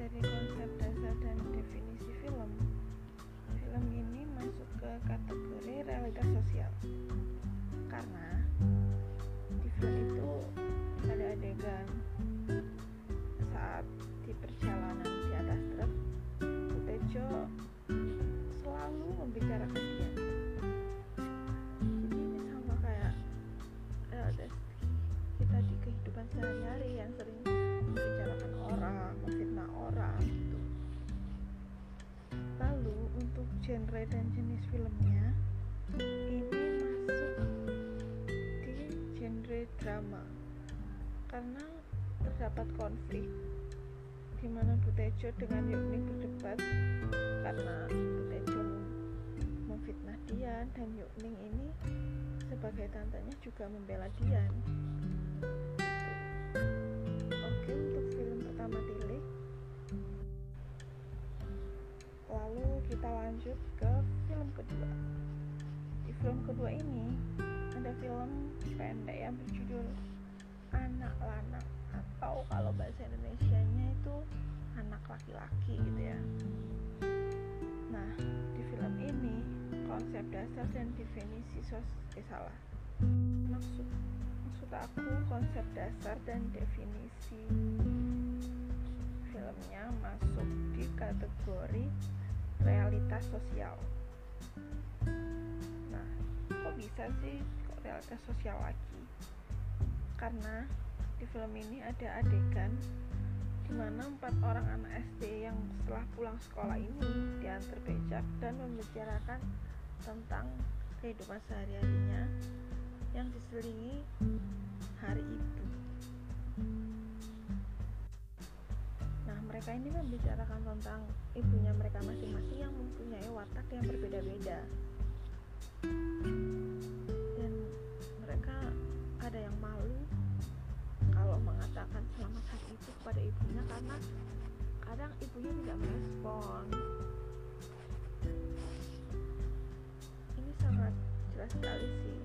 dilihat konflik. Di mana Butejo dengan Yukning berdebat? Karena Butejo memfitnah Dian dan Yukning ini sebagai tantenya juga membela Dian oke untuk film pertama Tilik. Lalu kita lanjut ke film kedua. Di film kedua ini ada film pendek yang berjudul anak lanang atau kalau bahasa Indonesia-nya itu anak laki-laki gitu ya. Nah di film ini konsep dasar dan definisi sos eh salah. Maksud maksud aku konsep dasar dan definisi filmnya masuk di kategori realitas sosial. Nah kok bisa sih kok realitas sosial lagi karena di film ini ada adegan di mana empat orang anak SD yang setelah pulang sekolah ini diantar becak dan membicarakan tentang kehidupan sehari-harinya yang diselingi hari ibu. Nah, mereka ini membicarakan tentang ibunya mereka masing-masing yang mempunyai watak yang berbeda-beda. Ada yang malu kalau mengatakan selamat hari ibu kepada ibunya karena kadang ibunya tidak merespon. Ini sangat jelas sekali sih.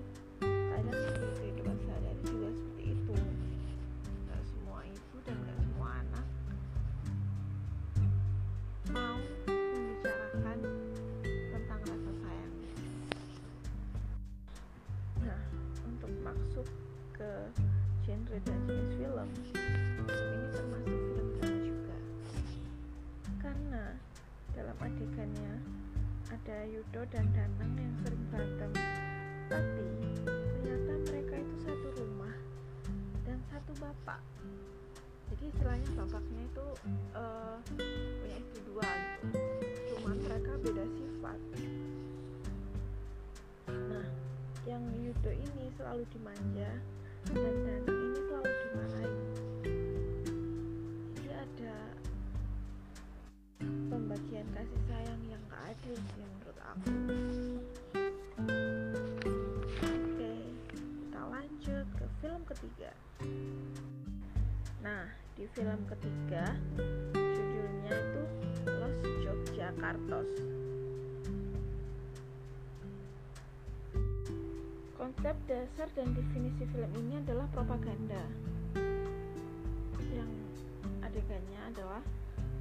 Dan Danang yang sering berantem, tapi ternyata mereka itu satu rumah dan satu bapak. Jadi istilahnya bapaknya itu eh, punya istri dua gitu. Cuman mereka beda sifat. Nah, yang Yudo ini selalu dimanja Oke, kita lanjut ke film ketiga. Nah, di film ketiga judulnya itu Los Jogjakartos. Konsep dasar dan definisi film ini adalah propaganda. Yang adegannya adalah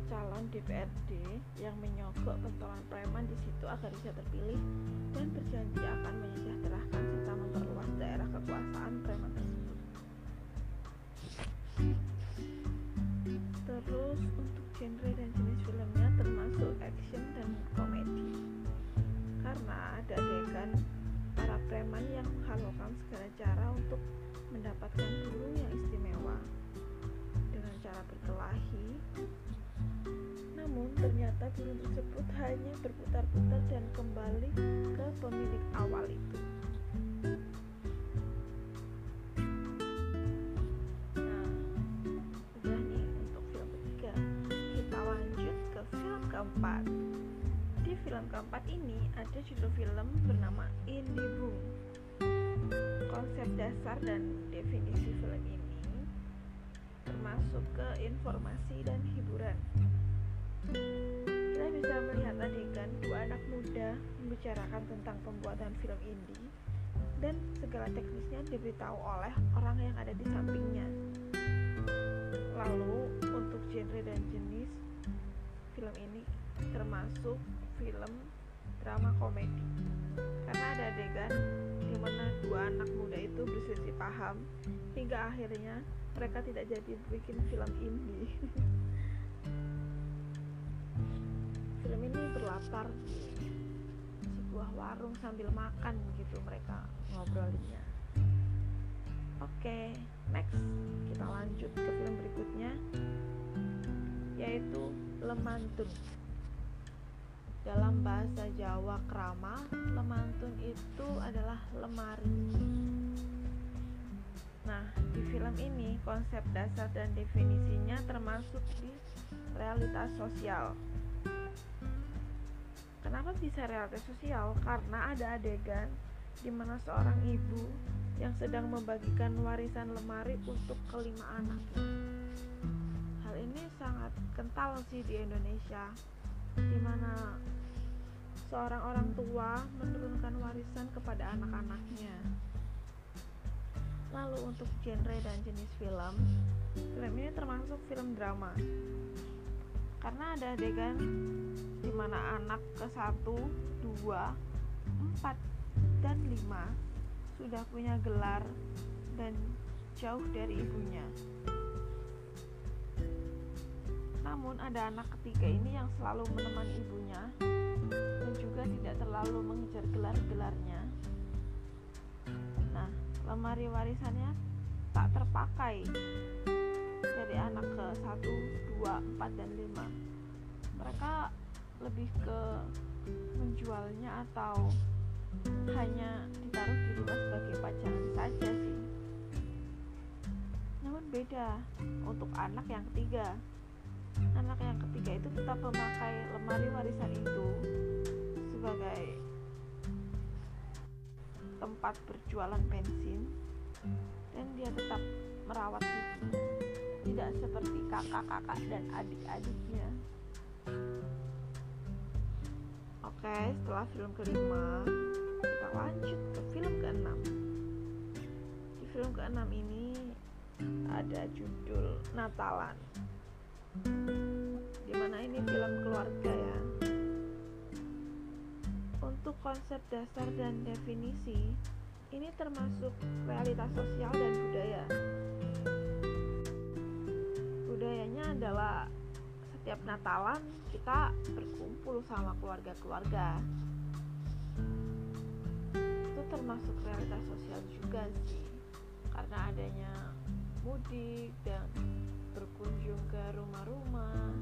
calon DPRD yang menyogok pentolan preman di situ agar bisa terpilih dan berjanji akan menyejahterakan serta memperluas daerah kekuasaan preman tersebut. Terus untuk genre dan jenis filmnya termasuk action dan komedi. Karena ada adegan para preman yang menghalalkan segala cara untuk mendapatkan bulu yang istimewa dengan cara berkelahi namun ternyata burung tersebut hanya berputar-putar dan kembali ke pemilik awal itu. Nah, nih untuk film ketiga. Kita lanjut ke film keempat. Di film keempat ini ada judul film bernama Indie Boom. Konsep dasar dan definisi film ini termasuk ke informasi dan hiburan kita bisa melihat adegan dua anak muda membicarakan tentang pembuatan film indie dan segala teknisnya diberitahu oleh orang yang ada di sampingnya. Lalu untuk genre dan jenis film ini termasuk film drama komedi karena ada adegan di mana dua anak muda itu berselisih paham hingga akhirnya mereka tidak jadi bikin film indie film ini berlatar di sebuah warung sambil makan gitu mereka ngobrolinnya oke next kita lanjut ke film berikutnya yaitu Lemantun dalam bahasa Jawa krama, lemantun itu adalah lemari. Nah, di film ini konsep dasar dan definisinya termasuk di realitas sosial. Kenapa bisa realitas sosial? Karena ada adegan di mana seorang ibu yang sedang membagikan warisan lemari untuk kelima anaknya. Hal ini sangat kental sih di Indonesia, di mana seorang orang tua menurunkan warisan kepada anak-anaknya. Lalu untuk genre dan jenis film, film ini termasuk film drama. Karena ada adegan di mana anak ke satu, dua, empat, dan lima sudah punya gelar dan jauh dari ibunya. Namun ada anak ketiga ini yang selalu menemani ibunya dan juga tidak terlalu mengejar gelar-gelarnya. Nah, lemari warisannya tak terpakai dari anak ke 1, 2, 4, dan 5. Mereka lebih ke menjualnya atau hanya ditaruh di rumah sebagai pajangan saja sih. Namun beda untuk anak yang ketiga anak yang ketiga itu tetap memakai lemari warisan itu sebagai tempat berjualan bensin dan dia tetap merawat ibu tidak seperti kakak-kakak dan adik-adiknya. Oke setelah film kelima kita lanjut ke film keenam. Di film keenam ini ada judul Natalan. Di mana ini film keluarga ya? Untuk konsep dasar dan definisi ini termasuk realitas sosial dan budaya budayanya adalah setiap Natalan kita berkumpul sama keluarga-keluarga itu termasuk realitas sosial juga sih karena adanya mudik dan berkunjung ke rumah-rumah.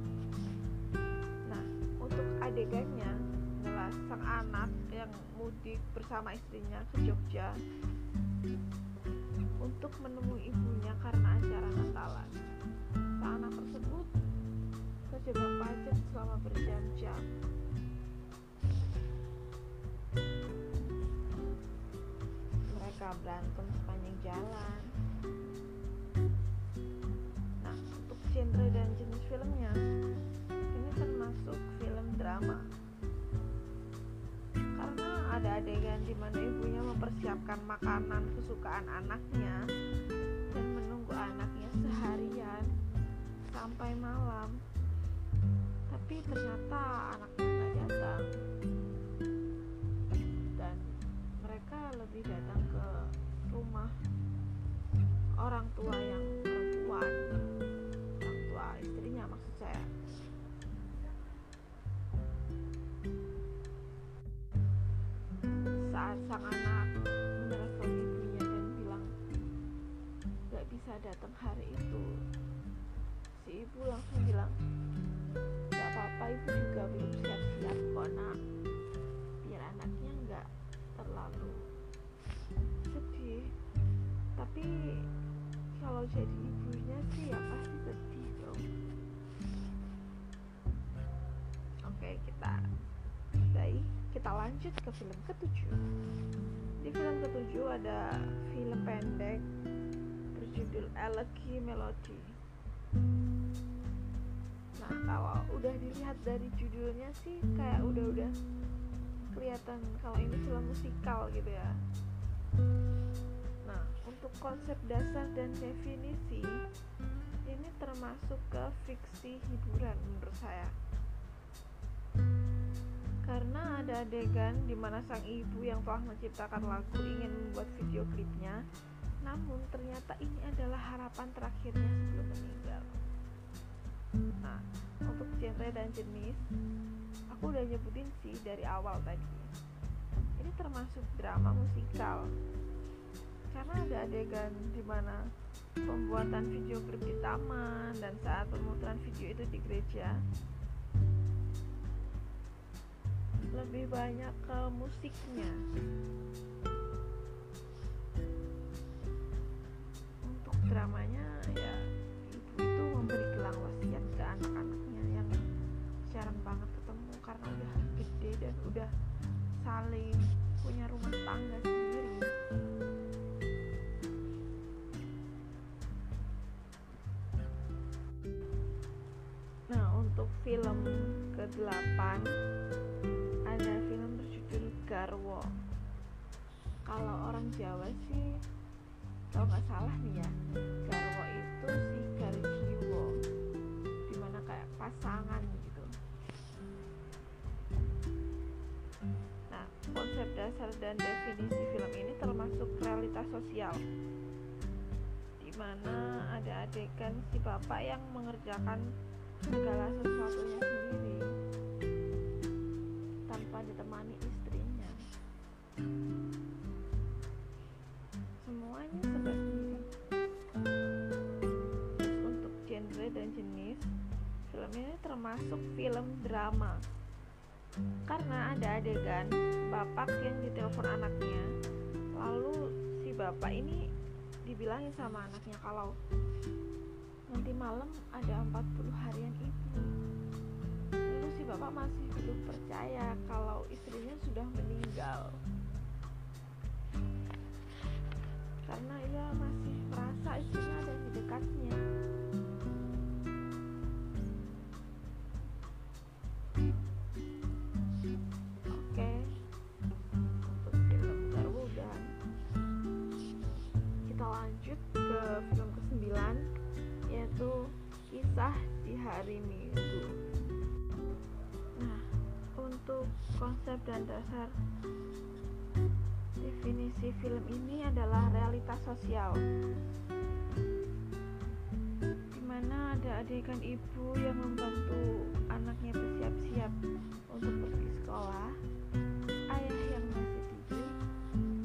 Nah, untuk adegannya adalah sang anak yang mudik bersama istrinya ke Jogja untuk menemui ibunya karena acara Natalan. Anak tersebut. Terjebak macet selama berjam-jam. Mereka berantem sepanjang jalan. Genre dan jenis filmnya ini termasuk film drama. Karena ada adegan di mana ibunya mempersiapkan makanan kesukaan anaknya dan menunggu anaknya seharian sampai malam. Tapi ternyata anaknya nggak datang. Dan mereka lebih datang ke rumah orang tua yang perempuan. Saat sang anak menelpon ibunya dan bilang gak bisa datang hari lanjut ke film ketujuh. Di film ketujuh ada film pendek berjudul Elegy Melody nah kalau udah dilihat dari judulnya sih kayak udah-udah kelihatan kalau ini film musikal gitu ya. Nah untuk konsep dasar dan definisi ini termasuk ke fiksi hiburan menurut saya karena ada adegan di mana sang ibu yang telah menciptakan lagu ingin membuat video klipnya namun ternyata ini adalah harapan terakhirnya sebelum meninggal. Nah untuk genre dan jenis aku udah nyebutin sih dari awal tadi. Ini termasuk drama musikal. Karena ada adegan di mana pembuatan video klip di taman dan saat pemutaran video itu di gereja lebih banyak ke musiknya. Untuk dramanya ya ibu itu memberi gelang wasiat ke anak-anaknya yang jarang banget ketemu karena udah gede dan udah saling punya rumah tangga sendiri. Nah untuk film ke-8 ada film berjudul Garwo. Kalau orang Jawa sih kalau nggak salah nih ya Garwo itu si Garjiwo. Di mana kayak pasangan gitu. Nah konsep dasar dan definisi film ini termasuk realitas sosial. Di mana ada adegan si bapak yang mengerjakan segala sesuatunya sendiri ditemani istrinya. Semuanya serba sendiri Terus untuk genre dan jenis film ini termasuk film drama. Karena ada adegan bapak yang ditelepon anaknya lalu si bapak ini dibilangin sama anaknya kalau nanti malam ada 40 harian ibu bapak masih belum percaya kalau istrinya sudah meninggal. Karena ia masih merasa istrinya ada di dekatnya. Lanjut ke film ke-9 yaitu kisah di hari Minggu konsep dan dasar. Definisi film ini adalah realitas sosial di mana ada adegan ibu yang membantu anaknya bersiap-siap untuk pergi sekolah ayah yang masih tidur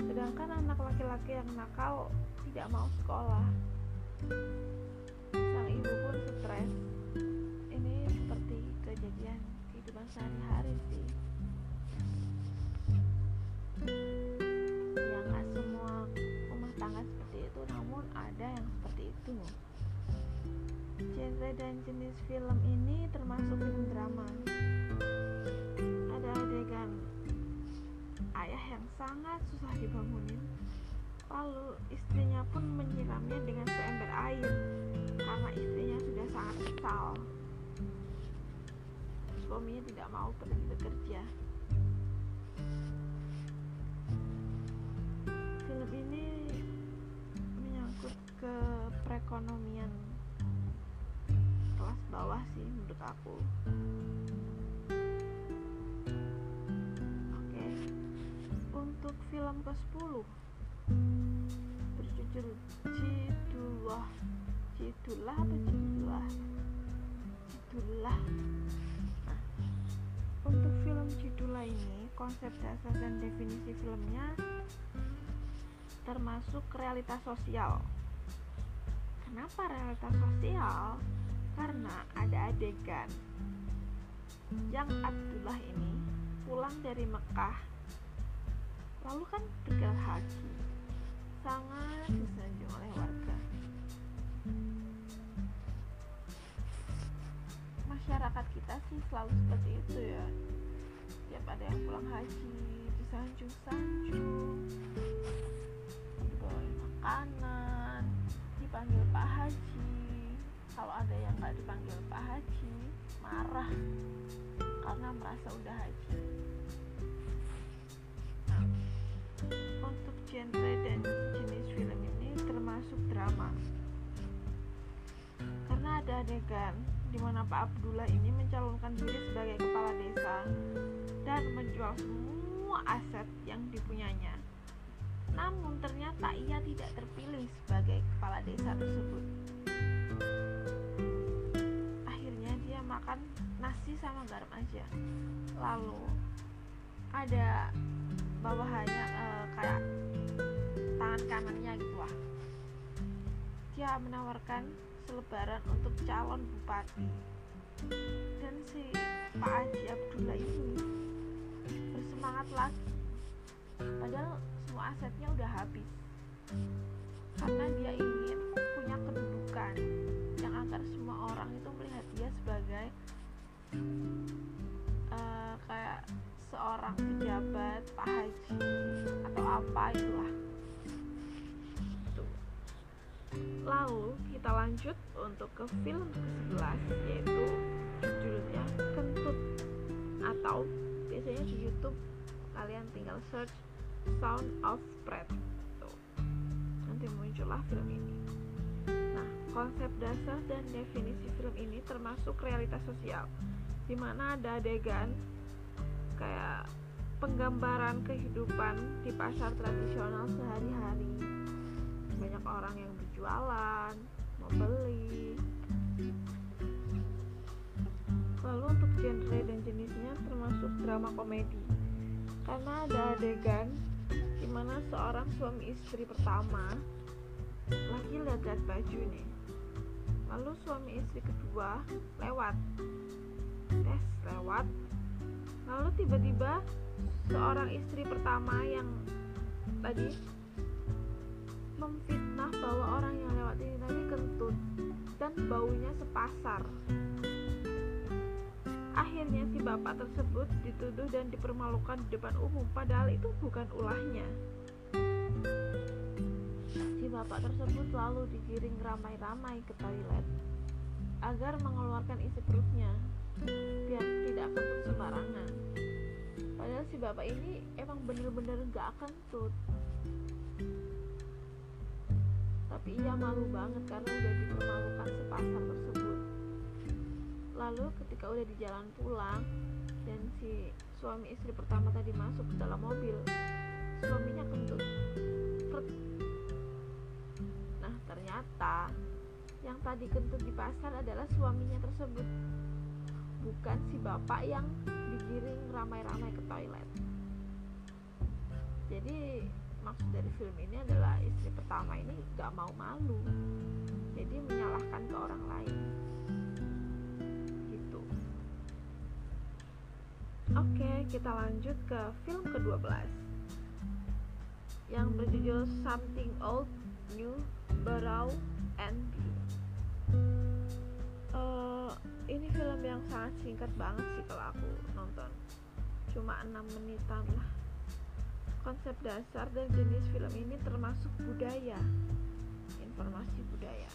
sedangkan anak laki-laki yang nakal tidak mau sekolah. Sang ibu pun stres. Ini seperti kejadian kehidupan sehari-hari sih ya nggak semua rumah tangga seperti itu namun ada yang seperti itu. Genre dan jenis film ini termasuk film drama. Ada adegan ayah yang sangat susah dibangunin lalu istrinya pun menyiramnya dengan seember air karena istrinya sudah sangat kesal. Suaminya tidak mau pergi bekerja ini menyangkut ke perekonomian kelas bawah sih menurut aku. Oke untuk film ke 10 berjudul Jidullah Jidullah apa Jidullah Jidullah nah, untuk film Jidullah ini konsep dasar dan definisi filmnya termasuk realitas sosial. Kenapa realitas sosial? Karena ada adegan. Yang Abdullah ini pulang dari Mekah. Lalu kan tinggal haji. Sangat disanjung oleh warga. Masyarakat kita sih selalu seperti itu ya. Tiap ada yang pulang haji disanjung-sanjung makanan dipanggil Pak Haji. Kalau ada yang nggak dipanggil Pak Haji marah karena merasa udah haji. Nah, untuk genre dan jenis film ini termasuk drama. Karena ada adegan di mana Pak Abdullah ini mencalonkan diri sebagai kepala desa dan menjual semua aset yang dipunyanya namun ternyata ia tidak terpilih sebagai kepala desa tersebut. Akhirnya dia makan nasi sama garam aja. Lalu ada bawahannya uh, kayak tangan kanannya gitu lah. Dia menawarkan selebaran untuk calon bupati. Dan si Pak Haji Abdullah ini bersemangat lagi. Padahal semua asetnya udah habis. Karena dia ingin punya kedudukan yang agar semua orang itu melihat dia sebagai uh, kayak seorang pejabat pak haji atau apa itulah. Lalu kita lanjut untuk ke film ke-11 yaitu judulnya kentut atau biasanya di YouTube kalian tinggal search Sound of Pratt. Nanti muncullah film ini. Nah konsep dasar dan definisi film ini termasuk realitas sosial di mana ada adegan kayak penggambaran kehidupan di pasar tradisional sehari-hari. Banyak orang yang berjualan membeli lalu untuk genre dan jenisnya termasuk drama komedi karena ada adegan di mana seorang suami istri pertama lagi lihat-lihat baju nih lalu suami istri kedua lewat tes lewat. Lalu tiba-tiba seorang istri pertama yang tadi memfitnah bahwa orang yang lewat ini tadi kentut dan baunya sepasar Akhirnya si bapak tersebut dituduh dan dipermalukan di depan umum padahal itu bukan ulahnya. Si bapak tersebut lalu digiring ramai-ramai ke toilet agar mengeluarkan isi perutnya biar tidak kentut sembarangan. Padahal si bapak ini emang bener-bener gak kentut. Tapi ia malu banget karena udah dipermalukan sepasar tersebut lalu ketika udah di jalan pulang dan si suami istri pertama tadi masuk ke dalam mobil suaminya kentut. Nah ternyata yang tadi kentut di pasar adalah suaminya tersebut. Bukan si bapak yang digiring ramai-ramai ke toilet. Jadi maksud dari film ini adalah istri pertama ini gak mau malu. Jadi menyalahkan ke orang lain Oke, kita lanjut ke film ke-12 yang berjudul Something Old, New, Borrow, and Be. Uh, ini film yang sangat singkat banget sih kalau aku nonton. Cuma 6 menitan lah. Konsep dasar dan jenis film ini termasuk budaya, informasi budaya.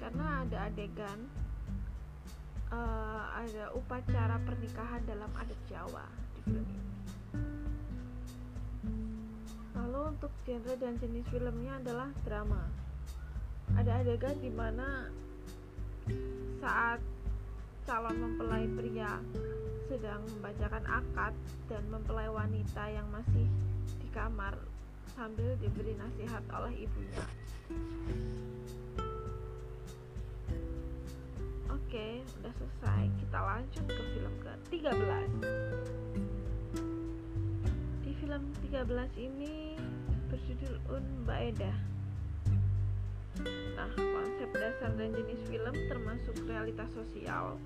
Karena ada adegan uh, ada upacara pernikahan dalam adat Jawa di film ini. Lalu untuk genre dan jenis filmnya adalah drama. Ada adegan di mana saat calon mempelai pria sedang membacakan akad dan mempelai wanita yang masih di kamar sambil diberi nasihat oleh ibunya. Selesai. Kita lanjut ke film ke-13. Di film 13 ini berjudul Un Baeda. Nah, konsep dasar dan jenis film termasuk realitas sosial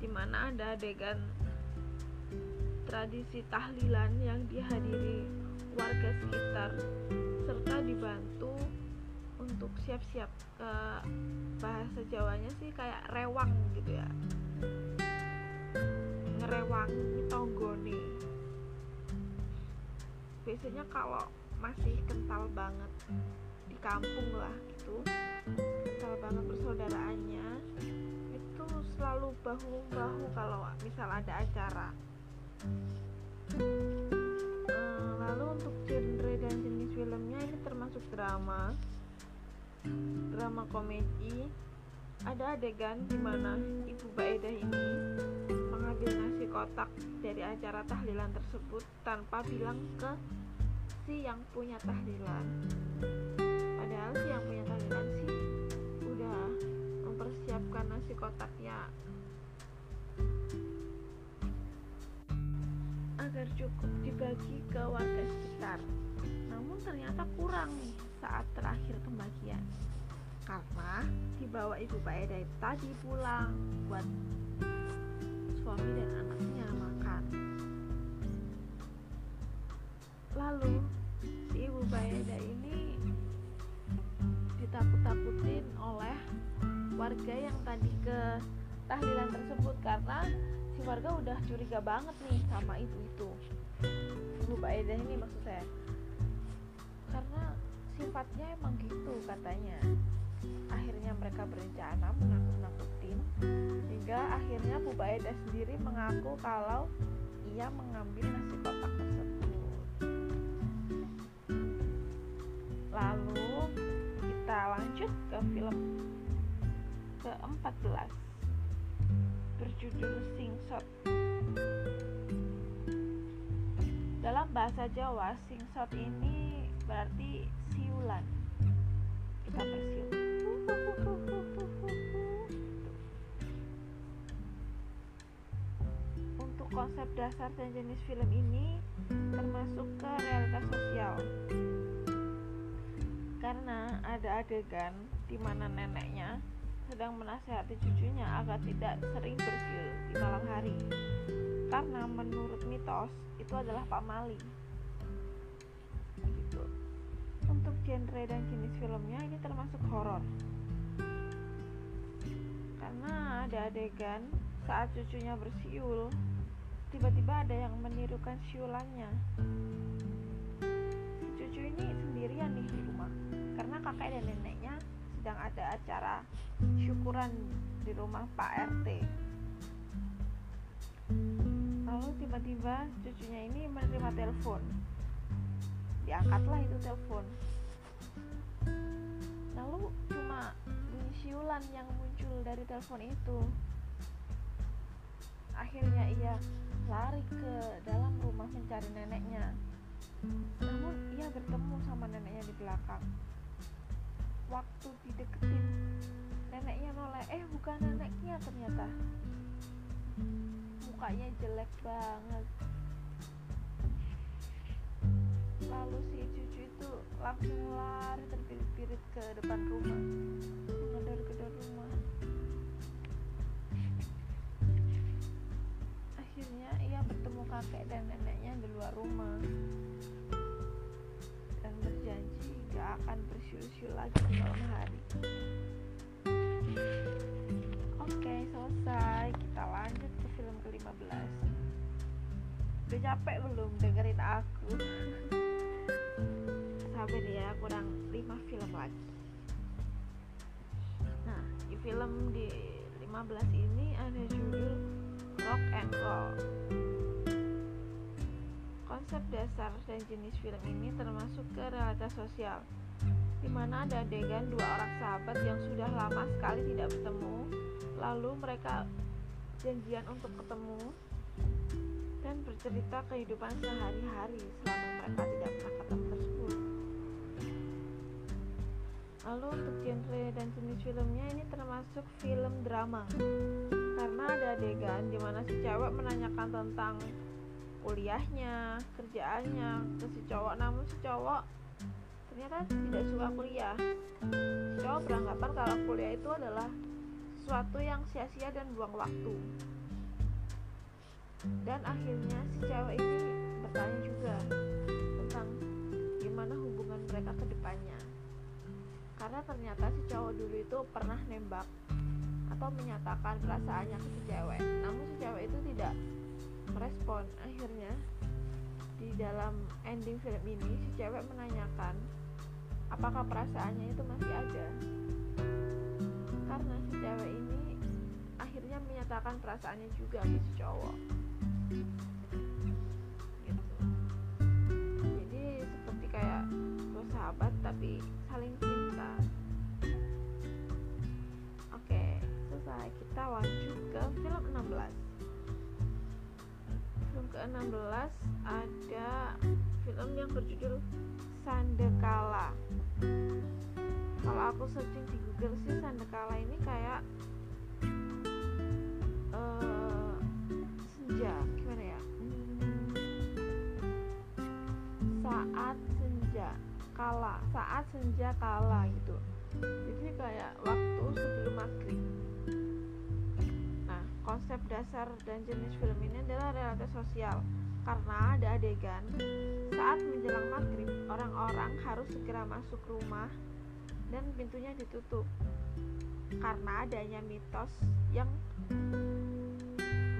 di mana ada adegan tradisi tahlilan yang dihadiri warga sekitar serta dibantu untuk siap-siap ke bahasa Jawanya sih kayak rewang gitu ya. Ngerewang tonggone. Biasanya kalau masih kental banget di kampung lah gitu kental banget persaudaraannya itu selalu bahu bahu kalau misal ada acara. Hmm, lalu untuk genre dan jenis filmnya ini termasuk drama drama komedi ada adegan di mana ibu Baedah ini mengambil nasi kotak dari acara tahlilan tersebut tanpa bilang ke si yang punya tahlilan. Padahal si yang punya tahlilan sih udah mempersiapkan nasi kotaknya. Agar cukup dibagi ke warga sekitar. Namun ternyata kurang nih saat terakhir pembagian. Karena dibawa ibu Pak Eda tadi pulang buat suami dan anaknya makan. Lalu si ibu Pak Eda ini ditakut-takutin oleh warga yang tadi ke tahlilan tersebut karena si warga udah curiga banget nih sama ibu itu. Ibu Pak Eda ini maksud saya. Karena sifatnya emang gitu katanya. Akhirnya mereka berencana menakut-nakutin hingga akhirnya Bu Baeda sendiri mengaku kalau ia mengambil nasi kotak tersebut. Lalu kita lanjut ke film ke-14 berjudul Singsot dalam bahasa Jawa Singsot ini berarti siulan kita bersiul. Untuk konsep dasar dan jenis film ini termasuk ke realitas sosial. Karena ada adegan di mana neneknya sedang menasehati cucunya agar tidak sering bersiul di malam hari. Karena menurut mitos itu adalah pamali genre dan jenis filmnya ini termasuk horor karena ada adegan saat cucunya bersiul tiba-tiba ada yang menirukan siulannya. Si cucu ini sendirian nih di rumah karena kakek dan neneknya sedang ada acara syukuran di rumah Pak RT lalu tiba-tiba cucunya ini menerima telepon. Diangkatlah itu telepon lalu cuma bunyi siulan yang muncul dari telepon itu. Akhirnya ia lari ke dalam rumah mencari neneknya. Namun ia bertemu sama neneknya di belakang. Waktu dideketin neneknya noleh eh bukan neneknya ternyata. Mukanya jelek banget. Lalu si itu langsung lari terpirit-pirit ke depan rumah. Menggedor-gedor rumah. Akhirnya ia bertemu kakek dan neneknya di luar rumah. Dan berjanji gak akan bersiul-siul lagi di malam hari. Oke selesai. Kita lanjut ke film ke-15 udah capek belum dengerin aku sabar ya kurang 5 film lagi. Nah di film di 15 ini ada judul rock and roll. Konsep dasar dan jenis film ini termasuk ke realitas sosial di mana ada adegan dua orang sahabat yang sudah lama sekali tidak bertemu lalu mereka janjian untuk ketemu dan bercerita kehidupan sehari-hari selama mereka tidak Lalu untuk genre dan jenis filmnya ini termasuk film drama. Karena ada adegan di mana si cewek menanyakan tentang kuliahnya, kerjaannya ke si cowok, namun si cowok ternyata tidak suka kuliah. Si cowok beranggapan kalau kuliah itu adalah sesuatu yang sia-sia dan buang waktu. Dan akhirnya si cewek ini bertanya juga tentang gimana hubungan mereka ke depannya karena ternyata si cowok dulu itu pernah nembak atau menyatakan perasaannya ke si cewek. Namun si cewek itu tidak merespon. Akhirnya di dalam ending film ini si cewek menanyakan apakah perasaannya itu masih ada? Karena si cewek ini akhirnya menyatakan perasaannya juga ke si cowok. Gitu. Jadi seperti kayak dua sahabat tapi saling cinta oke selesai. Kita lanjut ke film 16 film ke-16 ada film yang berjudul Sandekala. Kalau aku searching di Google sih Sandekala ini kayak uh, senja. Gimana ya? Saat kala saat senja kala gitu. Jadi kayak waktu sebelum maghrib. Nah konsep dasar dan jenis film ini adalah realita sosial. Karena ada adegan saat menjelang maghrib orang-orang harus segera masuk rumah dan pintunya ditutup. Karena adanya mitos yang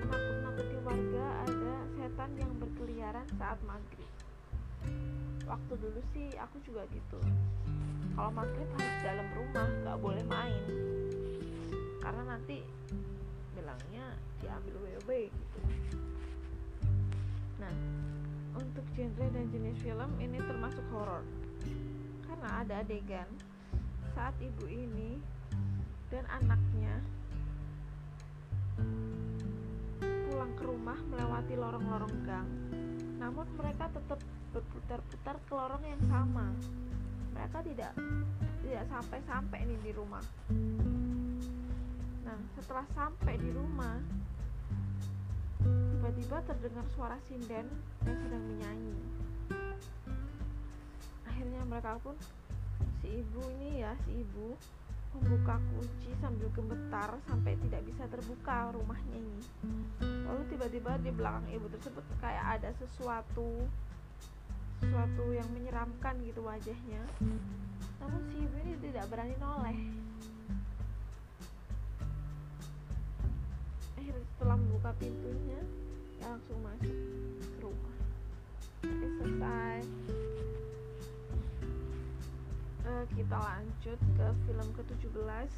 menakut-nakuti warga ada setan yang berkeliaran saat maghrib waktu dulu sih aku juga gitu. Kalau maghrib harus dalam rumah nggak boleh main. Karena nanti bilangnya diambil WB gitu. Nah untuk genre dan jenis film ini termasuk horor karena ada adegan saat ibu ini dan anaknya pulang ke rumah melewati lorong-lorong gang. Namun mereka tetap berputar-putar ke lorong yang sama. Mereka tidak tidak sampai-sampai nih di rumah. Nah setelah sampai di rumah tiba-tiba terdengar suara sinden yang sedang menyanyi. Akhirnya mereka pun si ibu ini ya si ibu membuka kunci sambil gemetar sampai tidak bisa terbuka rumahnya ini. Lalu tiba-tiba di belakang ibu tersebut kayak ada sesuatu sesuatu yang menyeramkan gitu wajahnya. Namun si ibu ini tidak berani noleh. Akhirnya setelah membuka pintunya ya langsung masuk ke rumah. Oke, selesai. Uh, kita lanjut ke film ke-17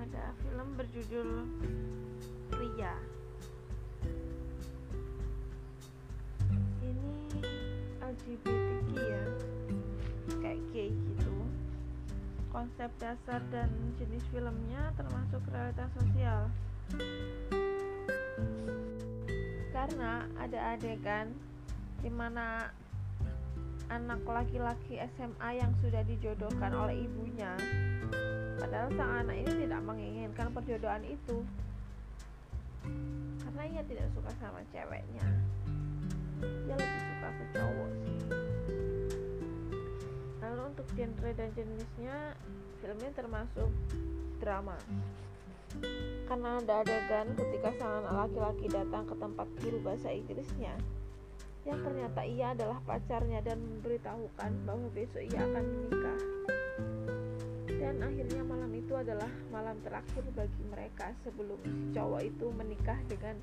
ada film berjudul Pria LGBTQ ya kayak gay gitu. Konsep dasar dan jenis filmnya termasuk realitas sosial. Karena ada adegan di mana anak laki-laki SMA yang sudah dijodohkan oleh ibunya padahal sang anak ini tidak menginginkan perjodohan itu. Karena ia tidak suka sama ceweknya dia lebih suka ke cowok sih lalu untuk genre dan jenisnya filmnya termasuk drama karena ada adegan ketika sang laki-laki datang ke tempat guru bahasa Inggrisnya yang ternyata ia adalah pacarnya dan memberitahukan bahwa besok ia akan menikah. Dan akhirnya malam itu adalah malam terakhir bagi mereka sebelum si cowok itu menikah dengan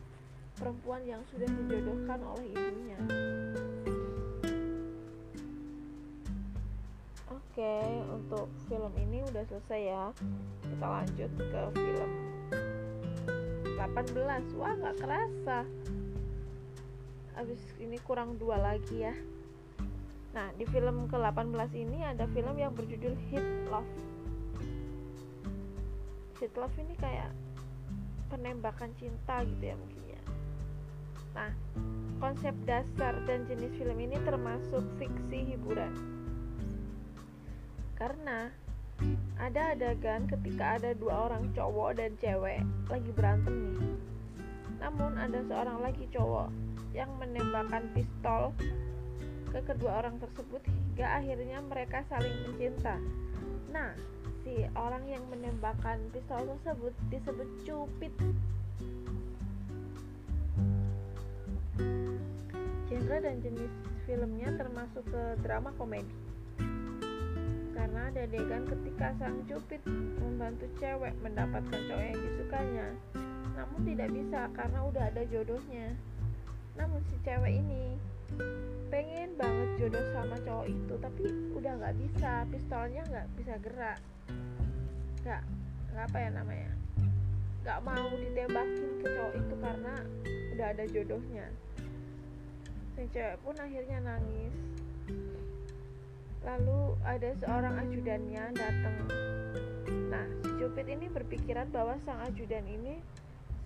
perempuan yang sudah dijodohkan oleh ibunya. Oke, untuk film ini udah selesai ya. Kita lanjut ke film 18. Wah, nggak kerasa. Abis ini kurang dua lagi ya. Nah, di film ke-18 ini ada film yang berjudul Hit Love. Hit Love ini kayak penembakan cinta gitu ya mungkin Nah, konsep dasar dan jenis film ini termasuk fiksi hiburan karena ada adegan ketika ada dua orang cowok dan cewek lagi berantem nih. Namun ada seorang lagi cowok yang menembakkan pistol ke kedua orang tersebut hingga akhirnya mereka saling mencinta. Nah, si orang yang menembakkan pistol tersebut disebut cupid. Genre dan jenis filmnya termasuk ke drama komedi. Karena ada adegan ketika sang cupid membantu cewek mendapatkan cowok yang disukanya. Namun tidak bisa karena udah ada jodohnya. Namun si cewek ini pengen banget jodoh sama cowok itu tapi udah nggak bisa. Pistolnya nggak bisa gerak. Nggak nggak apa ya namanya? Gak mau ditembakin ke cowok itu karena udah ada jodohnya si cewek pun akhirnya nangis. Lalu ada seorang ajudannya datang. Nah si Cupid ini berpikiran bahwa sang ajudan ini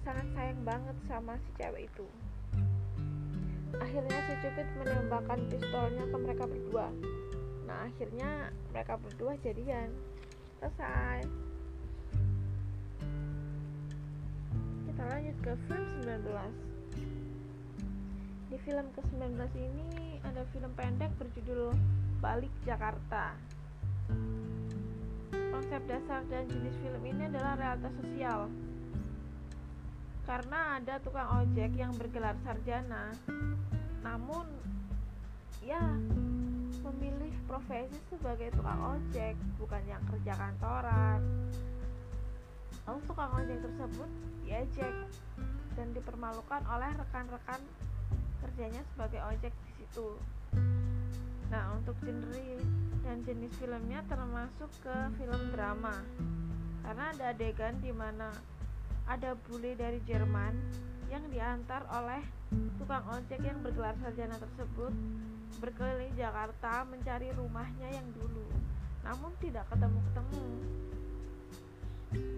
sangat sayang banget sama si cewek itu. Akhirnya si Cupid menembakkan pistolnya ke mereka berdua. Nah akhirnya mereka berdua jadian. Selesai. Kita lanjut ke film 19 di film ke-19 ini ada film pendek berjudul Balik Jakarta. Konsep dasar dan jenis film ini adalah realitas sosial. Karena ada tukang ojek yang bergelar sarjana, namun ya memilih profesi sebagai tukang ojek, bukan yang kerja kantoran. Lalu tukang ojek tersebut diejek dan dipermalukan oleh rekan-rekan kerjanya sebagai ojek di situ. Nah, untuk genre dan jenis filmnya termasuk ke film drama. Karena ada adegan di mana ada bule dari Jerman yang diantar oleh tukang ojek yang bergelar sarjana tersebut berkeliling Jakarta mencari rumahnya yang dulu. Namun tidak ketemu-ketemu.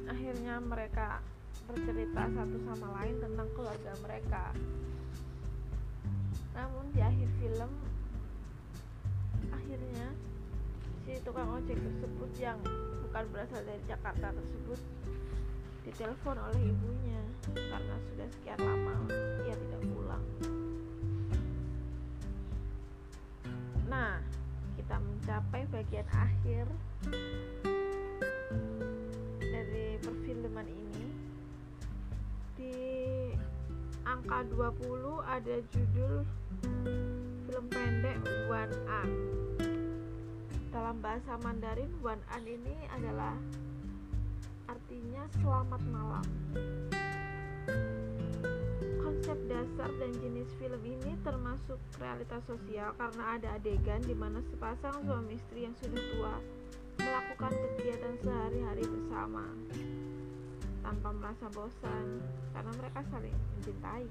Akhirnya mereka bercerita satu sama lain tentang keluarga mereka. Namun di akhir film akhirnya si tukang ojek tersebut yang bukan berasal dari Jakarta tersebut ditelepon oleh ibunya karena sudah sekian lama ia tidak pulang. Nah, kita mencapai bagian akhir dari perfilman ini. Di angka 20 ada judul film pendek Wan An dalam bahasa Mandarin Wan An ini adalah artinya selamat malam konsep dasar dan jenis film ini termasuk realitas sosial karena ada adegan di mana sepasang suami istri yang sudah tua melakukan kegiatan sehari-hari bersama tanpa merasa bosan karena mereka saling mencintai.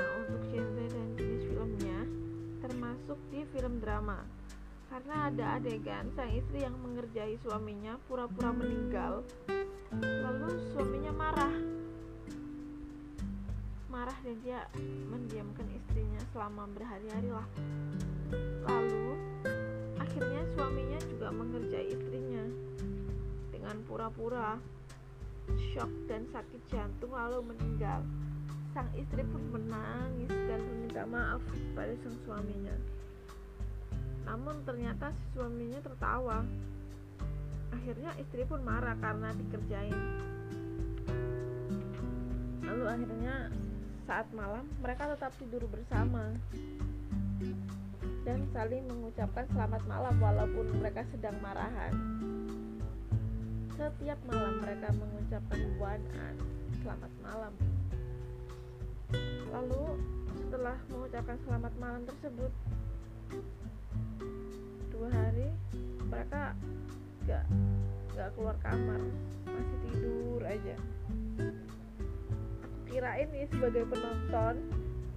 Nah, untuk genre dan jenis filmnya termasuk di film drama. Karena ada adegan sang istri yang mengerjai suaminya pura-pura meninggal, lalu suaminya marah. Marah dan dia mendiamkan istrinya selama berhari-hari lah. Lalu akhirnya suaminya juga mengerjai istrinya dengan pura-pura shock dan sakit jantung lalu meninggal sang istri pun menangis dan meminta maaf pada sang suaminya. Namun ternyata si suaminya tertawa. Akhirnya istri pun marah karena dikerjain. Lalu akhirnya saat malam mereka tetap tidur bersama dan saling mengucapkan selamat malam walaupun mereka sedang marahan. Setiap malam mereka mengucapkan one an, selamat malam lalu setelah mengucapkan selamat malam tersebut dua hari mereka gak gak keluar kamar masih tidur aja. Aku kirain nih sebagai penonton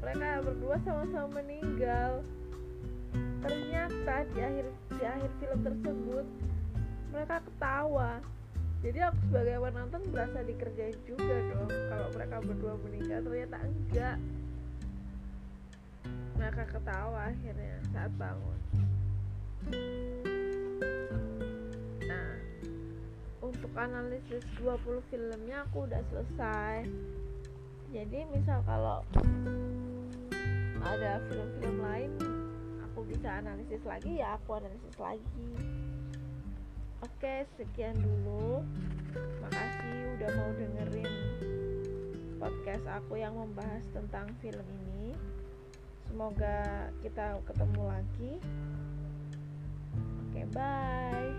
mereka berdua sama-sama meninggal. Ternyata di akhir di akhir film tersebut mereka ketawa jadi aku sebagai penonton berasa dikerjain juga dong. Kalau mereka berdua meninggal ternyata enggak. Mereka ketawa akhirnya saat bangun. Nah untuk analisis 20 filmnya aku udah selesai. Jadi misal kalau ada film-film lain aku bisa analisis lagi ya aku analisis lagi oke sekian dulu. Makasih udah mau dengerin podcast aku yang membahas tentang film ini. Semoga kita ketemu lagi. Oke bye.